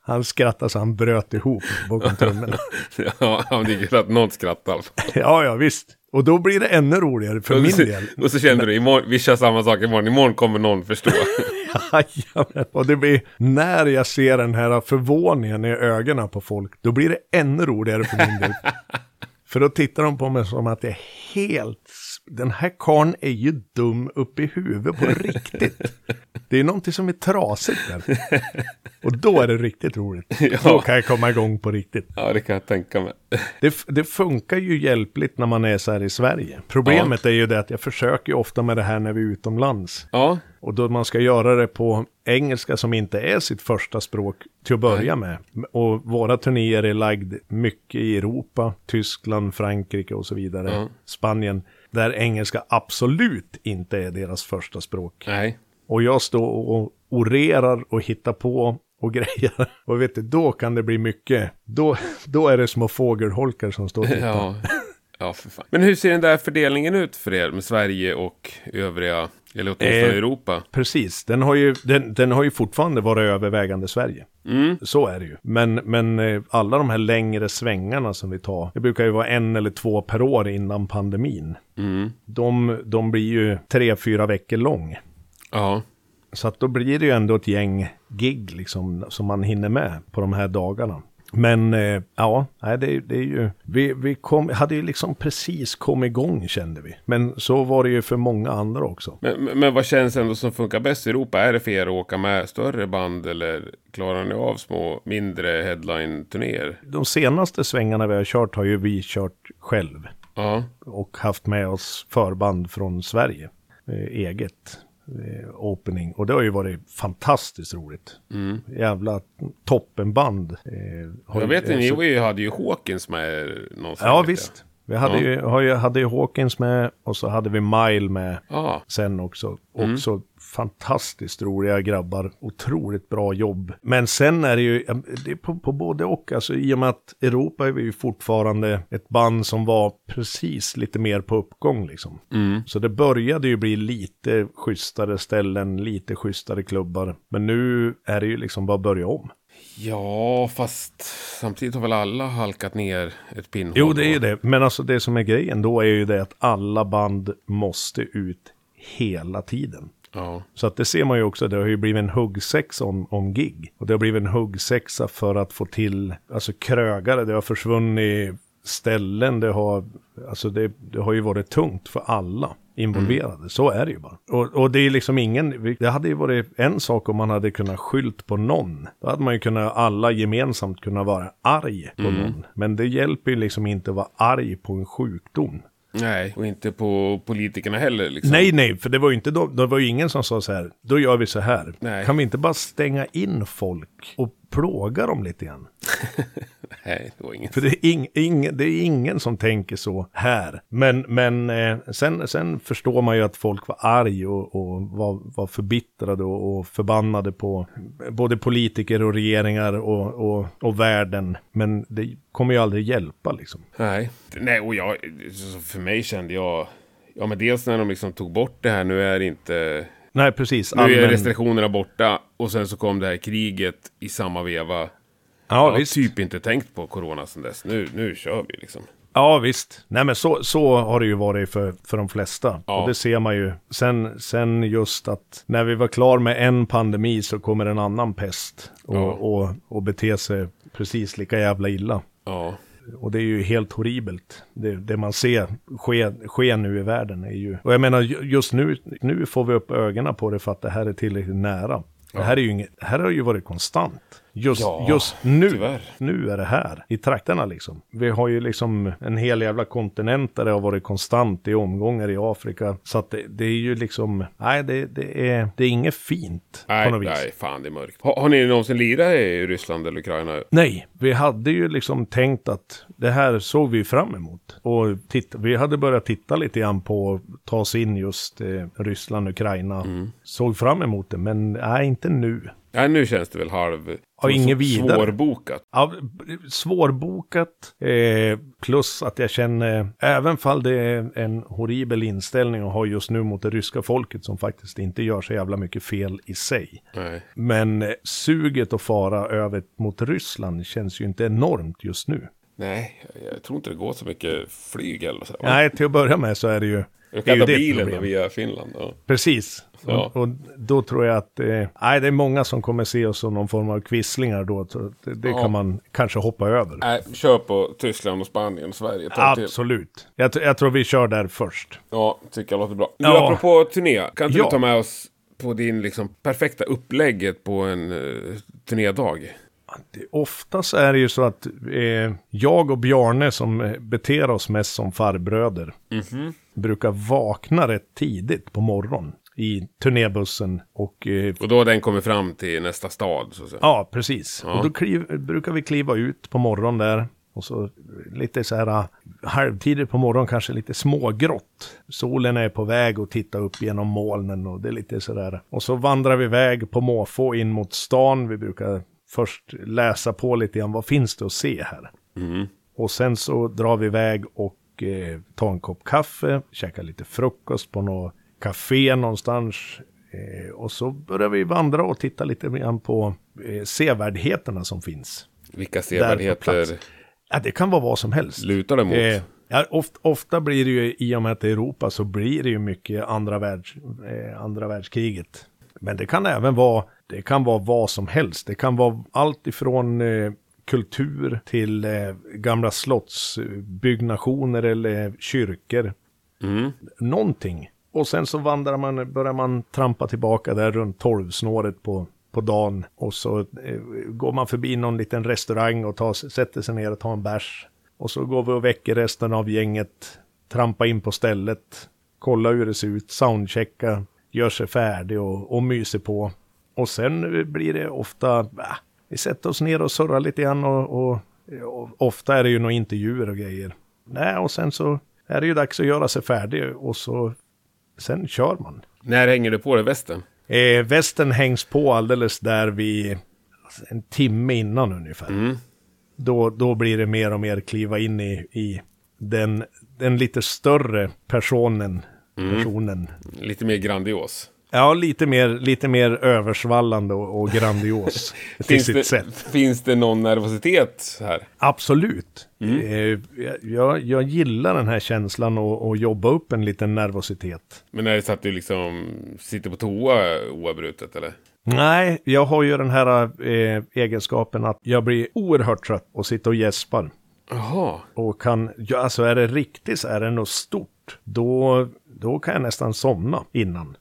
Han skrattade så han bröt ihop bakom tummen. ja, det är kul att någon skrattar. Ja, ja visst. Och då blir det ännu roligare för Och min så, del. och så kände du, imorgon, vi kör samma sak imorgon, imorgon kommer någon förstå. Jajamän. Och det blir, när jag ser den här förvåningen i ögonen på folk, då blir det ännu roligare för min del. för då tittar de på mig som att jag är helt, den här karln är ju dum upp i huvudet på riktigt. Det är någonting som är trasigt där. Och då är det riktigt roligt. Då kan jag komma igång på riktigt. ja, det kan jag tänka mig. Det, det funkar ju hjälpligt när man är så här i Sverige. Problemet är ju det att jag försöker ju ofta med det här när vi är utomlands. Ja, Och då man ska göra det på engelska som inte är sitt första språk till att börja med. Och våra turnéer är lagd mycket i Europa, Tyskland, Frankrike och så vidare. Ja. Spanien, där engelska absolut inte är deras första språk. nej. Och jag står och orerar och hittar på och grejer. Och vet du, då kan det bli mycket. Då, då är det små fågelholkar som står och tittar. Ja. ja, för fan. Men hur ser den där fördelningen ut för er med Sverige och övriga, eller åtminstone Eh, Europa? Precis, den har, ju, den, den har ju fortfarande varit övervägande Sverige. Så är det ju. Men, men eh, alla de här längre svängarna som vi tar, det brukar ju vara en eller två per år innan pandemin. De, de blir ju tre, fyra veckor lång. Ja. Så att då blir det ju ändå ett gäng gig liksom som man hinner med på de här dagarna. Men eh, ja, det, det är ju, vi, vi kom, hade ju liksom precis kommit igång kände vi. Men så var det ju för många andra också. Men, men- vad känns ändå som funkar bäst i Europa? Är det för er att åka med större band eller klarar ni av små mindre headline-turnéer? De senaste svängarna vi har kört har ju vi kört själv. Ja. Och haft med oss förband från Sverige. Eh, eget opening. Och det har ju varit fantastiskt roligt. Jävla toppenband. Eh, Jag ju- vet inte, eh, ni ju- hade ju Hawkins med någonstans. Ja visst. Vi hade, Ja. ju, ju, hade ju Hawkins med och så hade vi Mile med Ja, sen också. Mm. Också fantastiskt roliga grabbar. Otroligt bra jobb. Men sen är det ju det är på, på både och. Alltså i och med att Europa är vi ju fortfarande ett band som var precis lite mer på uppgång liksom. mm. Så det började ju bli lite schysstare ställen, lite schysstare klubbar. Men nu är det ju liksom bara att börja om. ja, fast samtidigt har väl alla halkat ner ett pinnhål. Jo, det är ju det. Men alltså det som är grejen då är ju det att alla band måste ut hela tiden. Ja, Så att det ser man ju också, det har ju blivit en huggsexa om, om gig. Och det har blivit en huggsexa för att få till, alltså krögare, det har försvunnit ställen, det har, alltså det, det har ju varit tungt för alla involverade. Så är det ju bara. Och, och det är liksom ingen, det hade ju varit en sak om man hade kunnat skylt på någon. Då hade man ju kunnat, alla gemensamt kunnat vara arg på någon. Men det hjälper ju liksom inte att vara arg på en sjukdom. Nej, och inte på politikerna heller liksom. Nej, nej, för det var ju inte då, det var ju ingen som sa så här, då gör vi så här. Nej. Kan vi inte bara stänga in folk och plåga dem lite grann? Nej, det var inget. För det är, ing, ing, det är ingen som tänker så här. Men, men eh, sen, sen förstår man ju att folk var arg och, och var, var förbittrade och, och förbannade på både politiker och regeringar och, och, och världen. Men det kommer ju aldrig hjälpa liksom. Nej, nej och jag, för mig kände jag, ja men dels när de liksom tog bort det här, nu är det inte, Nej, precis. nu är allmän- restriktionerna borta och sen så kom det här kriget i samma veva. ja, Jag har visst. typ inte tänkt på corona sedan dess. Nu, nu kör vi liksom. Ja, visst. Nej, men så, så har det ju varit för, för de flesta. Ja. Och det ser man ju. Sen, sen just att när vi var klar med en pandemi så kommer en annan pest. Och, Ja. och, och bete sig precis lika jävla illa. Ja, Och det är ju helt horribelt. Det, det man ser ske, ske nu i världen är ju... Och jag menar ju- just nu, nu får vi upp ögonen på det för att det här är tillräckligt nära. Det här, är ju inget, här har ju varit konstant. Just, Ja, just nu, tyvärr. nu är det här, i trakterna liksom. Vi har ju liksom en hel jävla kontinent där det har varit konstant i omgångar i Afrika. Så att det, det är ju liksom, nej det, det, är, det är inget fint på nej, något vis. nej, fan det är mörkt. Har, har ni någonsin lirat i Ryssland eller Ukraina? Nej, vi hade ju liksom tänkt att det här såg vi fram emot. Och titta, vi hade börjat titta lite grann på att ta oss in just eh, Ryssland, Ukraina. Såg fram emot det, men nej, inte nu. Nej, nu känns det väl halv... Ja, inget vidare. Svårbokat. Ja, svårbokat, eh, plus att jag känner, även fall det är en horribel inställning att ha just nu mot det ryska folket som faktiskt inte gör så jävla mycket fel i sig. Nej. Men eh, suget att fara över mot Ryssland känns ju inte enormt just nu. Nej, jag, tror inte det går så mycket flyg eller så. Nej, till att börja med så är det ju... Är kan ta bilen problem. via Finland. Ja. Precis. Ja. Och, och då tror jag att eh, nej, det är många som kommer se oss som någon form av quislingar då. Det det Ja. kan man kanske hoppa över. Nej, kör på Tyskland och Spanien och Sverige. Absolut. Jag, jag tror vi kör där först. Ja, tycker jag låter bra. Nu Ja. apropå turné, kan inte du ta med oss på din liksom perfekta upplägget på en uh, turnédag? Det, oftast är det ju så att eh, jag och Bjarne som eh, beter oss mest som farbröder brukar vakna rätt tidigt på morgonen i turnébussen och eh, Och då har den kommit fram till nästa stad, så att säga. Ja, precis. Ja. Och då kliv, brukar vi kliva ut på morgonen där. Och så lite så här äh, halvtidigt på morgonen, kanske lite smågrått. Solen är på väg att titta upp genom molnen och det är lite sådär. Och så vandrar vi iväg på måfå in mot stan. Vi brukar först läsa på lite grann, vad finns det att se här? Mm. Och sen så drar vi iväg och eh, tar en kopp kaffe, käkar lite frukost på något café någonstans. Eh, och så börjar vi vandra och titta lite grann på eh, sevärdheterna som finns. Vilka sevärdheter. Ja, det kan vara vad som helst. lutar det mot? Eh, ja, ofta, ofta blir det ju, i och med att det är Europa, så blir det ju mycket andra, världs, eh, andra världskriget. Men det kan även vara, det kan vara vad som helst. Det kan vara allt ifrån eh, kultur till eh, gamla slottsbyggnationer eller kyrkor. Mm. Någonting. Och sen så vandrar man, börjar man trampa tillbaka där runt tolvsnåret på, på dagen. Och så eh, går man förbi någon liten restaurang och tar, sätter sig ner och tar en bärs. Och så går vi och väcker resten av gänget. Trampa in på stället. Kolla hur det ser ut. Soundchecka. Gör sig färdig och, och myser på. Och sen blir det ofta, äh, vi sätter oss ner och surrar lite grann och, och, och ofta är det ju några intervjuer och grejer. nej, och sen så är det ju dags att göra sig färdig och så sen kör man. När hänger du på dig västen? Eh, västen hängs på alldeles där vid alltså, en timme innan ungefär. Då, då blir det mer och mer kliva in i, i den, den lite större personen. personen. Lite mer grandios. Ja, lite mer, lite mer översvallande och, och grandios till Finns sitt det, sätt. finns det någon nervositet här? Absolut. Eh, jag, jag gillar den här känslan och, och jobba upp en liten nervositet. Men är det så att du liksom sitter på toa oavbrutet eller? Nej, jag har ju den här eh, egenskapen att jag blir oerhört trött och sitter och gäspar. Jaha. Och kan, ja, alltså är det riktigt så är det något stort, då, då kan jag nästan somna innan.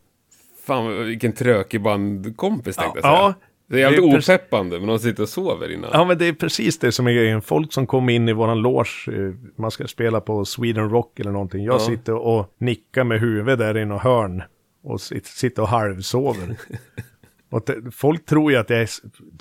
Fan vilken trökig bandkompis tänkte jag Ja, säga. Det är jävligt det är precis- opeppande, men de sitter och sover innan. Ja, men det är precis det som är grejen. Folk som kommer in i våran loge, eh, man ska spela på Sweden Rock eller någonting. Jag Ja. sitter och nickar med huvudet där i något hörn och sit- sitter och halvsover. och folk tror ju att jag är...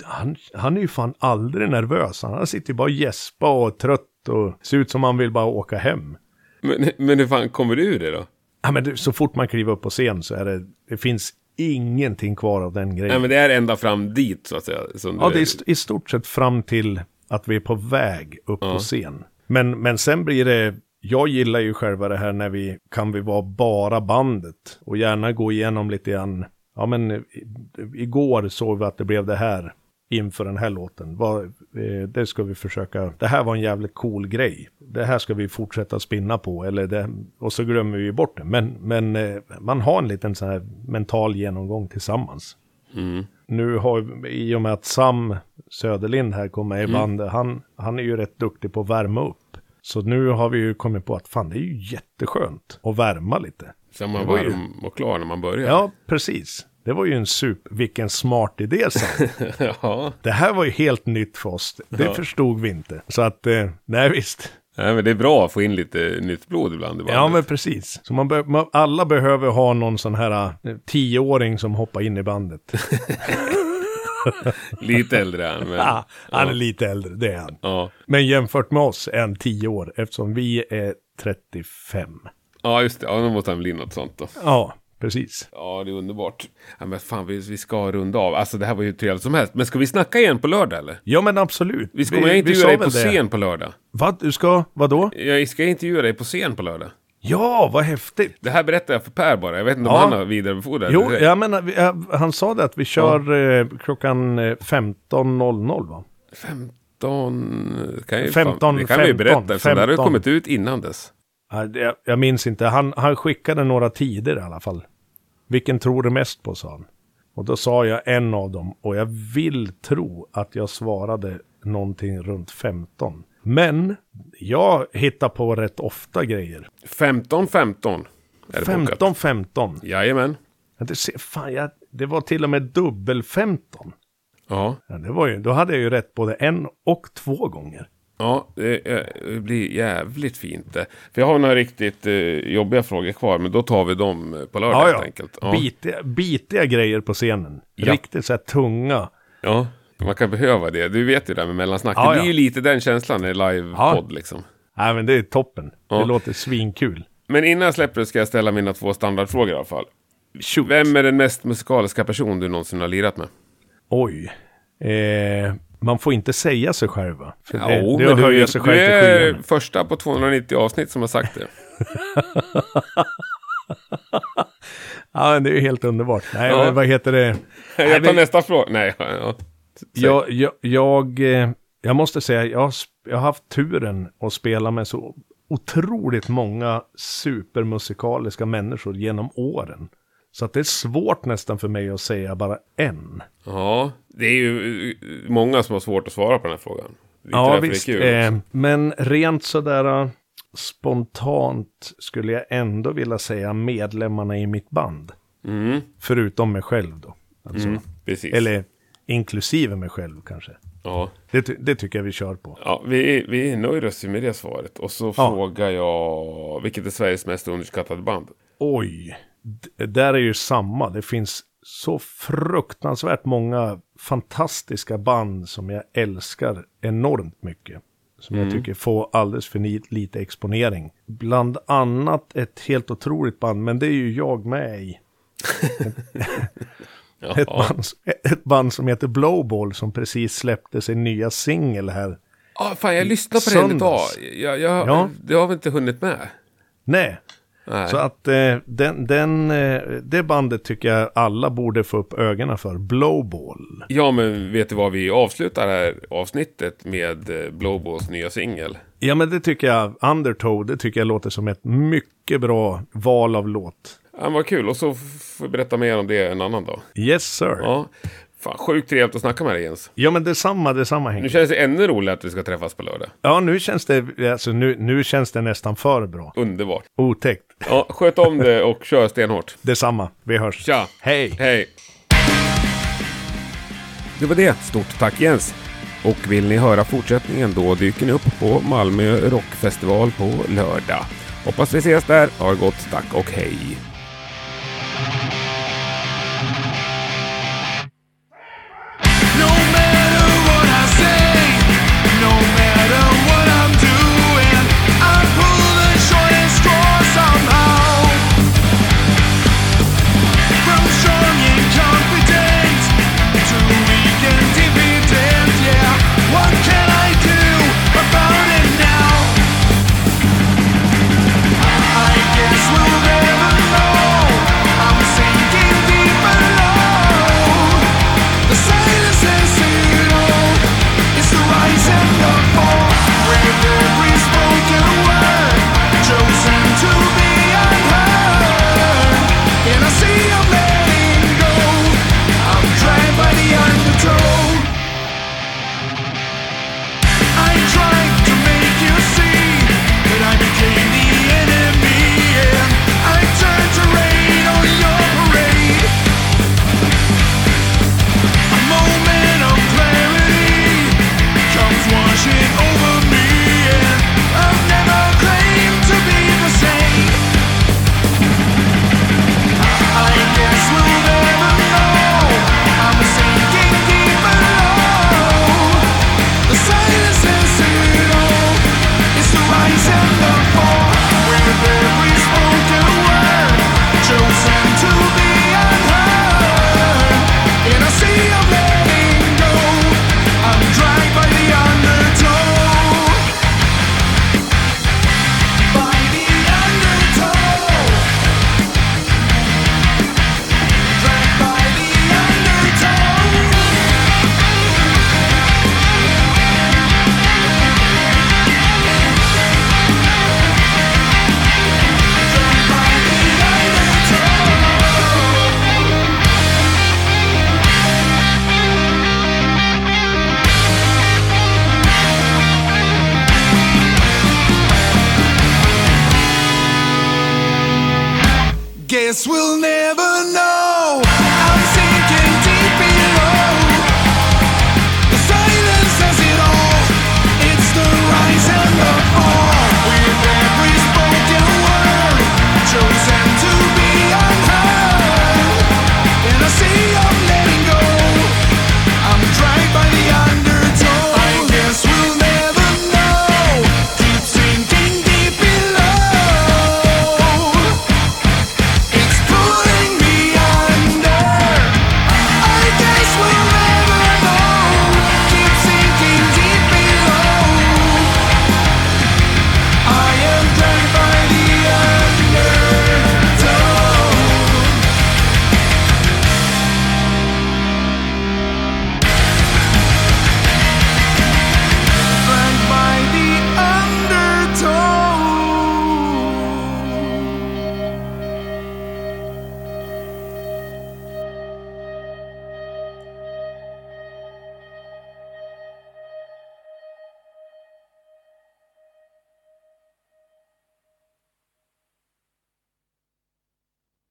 Han, han är ju fan aldrig nervös. Han sitter ju bara och gäspa och är trött och ser ut som han vill bara åka hem. Men, men hur fan kommer du ur det då? Ja, men det, så fort man kliver upp på scen så är det... Det finns ingenting kvar av den grejen. Nej men det är ända fram dit så att säga. Ja, det är st- i stort sett fram till att vi är på väg upp på scen. Men, men sen blir det, jag gillar ju själva det här när vi kan vi vara bara bandet och gärna gå igenom lite grann. Ja, men igår såg vi att det blev det här inför den här låten. Eh, det ska vi försöka, det här var en jävligt cool grej. Det här ska vi fortsätta spinna på, eller det, och så glömmer vi bort det. Men, men eh, man har en liten sån här mental genomgång tillsammans. Nu har, i och med att Sam Söderlind här kommer Mm. i bandet, han, han är ju rätt duktig på att värma upp. Så nu har vi ju kommit på att fan det är ju jätteskönt att värma lite. Så man var ju- varm och klar när man börjar. Ja, precis. Det var ju en sup, vilken smart idé Sam. ja. Det här var ju helt nytt för oss. Det Ja. förstod vi inte. Så att, eh, nej visst. Nej, men det är bra att få in lite nytt blod ibland i bandet. Ja men precis. Så man, be- man alla behöver ha någon sån här eh, tioåring som hoppar in i bandet. Lite äldre än, men... Ah, han är lite äldre, det är han. Ja. Men jämfört med oss är han 10 år eftersom vi är 35. ja, just det. Ja, då måste han bli något sånt då. Ja, precis. Ja, det är underbart. Ja, men fan, vi, vi ska runda av. Alltså, det här var ju trevligt som helst. Men ska vi snacka igen på lördag, eller? Ja men absolut. Vi ska jag intervjua dig på det. scen på lördag. Vad? Du ska, vadå? Jag ska intervjua dig på scen på lördag. Ja, vad häftigt. Det här berättar jag för Per bara. Jag vet inte om Ja. han har vidarebefordrat Jo, jag menar, vi- jag- han sa det att vi kör eh, klockan eh, 15.00 va? 15... Kan ju, 15, fan, det kan vi ju 15, berätta, eftersom det här har ju 15. kommit ut innan dess. Jag, jag minns inte, han, han skickade några tider i alla fall. Vilken tror du mest på, sa han. Och då sa jag en av dem och jag vill tro att jag svarade någonting runt 15. Men jag hittar på rätt ofta grejer. 15, 15. Är det bokat. 15, 15. Jajamän. Ja, Det, ser- fan, jag, det var till och med dubbel 15. Ja. Ja, det var ju, då hade jag ju rätt både en och två gånger. Ja, det blir jävligt fint det. För jag har några riktigt eh, jobbiga frågor kvar, men då tar vi dem eh, på lördag Ja, helt ja. enkelt. Ja. Bitiga, bitiga grejer på scenen. Ja. Riktigt så här tunga. ja, man kan behöva det. Du vet ju det här med mellansnack. Ja, det blir ja. ju lite den känslan är livepodd liksom. Nej men det är toppen. Ja. Det låter svinkul. Men innan jag släpper det ska jag ställa mina två standardfrågor i alla fall. Shoot. Vem är den mest musikaliska person du någonsin har lirat med? Oj. Eh, man får inte säga sig själv va? För det, Jo, det är men du, sig du själv till är första på 290 avsnitt som har sagt det. Ja, det är ju helt underbart. Nej, Ja. men vad heter det? Nej, jag tar men- nästa fråga. Nej, ja, ja. Jag, jag, jag, eh, jag måste säga, jag har, jag har haft turen att spela med så otroligt många supermusikaliska människor genom åren. Så att det är svårt nästan för mig att säga bara en. Ja, det är ju eh, många som har svårt att svara på den här frågan. Ja, visst. Eh, också. men rent sådär eh, spontant skulle jag ändå vilja säga medlemmarna i mitt band. Mm, Förutom mig själv då. Alltså. mm. Eller inklusive mig själv kanske. Ja, Det, det tycker jag vi kör på. ja vi, vi nöjer oss ju med det svaret. Och så Ja. frågar jag, vilket är Sveriges mest underskattade band? Oj, d- där är ju samma. Det finns så fruktansvärt många fantastiska band som jag älskar enormt mycket. som jag tycker får alldeles för lite exponering. Bland annat ett helt otroligt band, men det är ju jag med i. Ett, Ja. band, ett band som heter Blowball som precis släppte sin nya singel här. Ah, fan, jag lyssnade på den idag. Jag, jag, Ja. Det har vi inte hunnit med. Nej, Nej. så att eh, den, den, eh, det bandet tycker jag alla borde få upp ögonen för. Blowball. Ja, men vet du vad vi avslutar det här avsnittet med eh, Blowballs nya singel? Ja, men det tycker jag, Undertow, det tycker jag låter som ett mycket bra val av låt. Ja, vad kul. Och så får vi berätta mer om det en annan dag. Yes sir. Ja. Fan, sjukt trevligt att snacka med dig Jens. men detsamma, detsamma Nu Henke. känns det ännu roligare att vi ska träffas på lördag. Ja, nu känns det, alltså nu, nu känns det nästan för bra. Underbart. Otäckt. Ja, sköt om det och kör stenhårt. Detsamma, vi hörs. Tja! Hej! Hej! Det var det. Stort tack Jens. Och vill ni höra fortsättningen då dyker ni upp på Malmö Rockfestival på lördag. Hoppas vi ses där. Ha det gott. Tack och hej!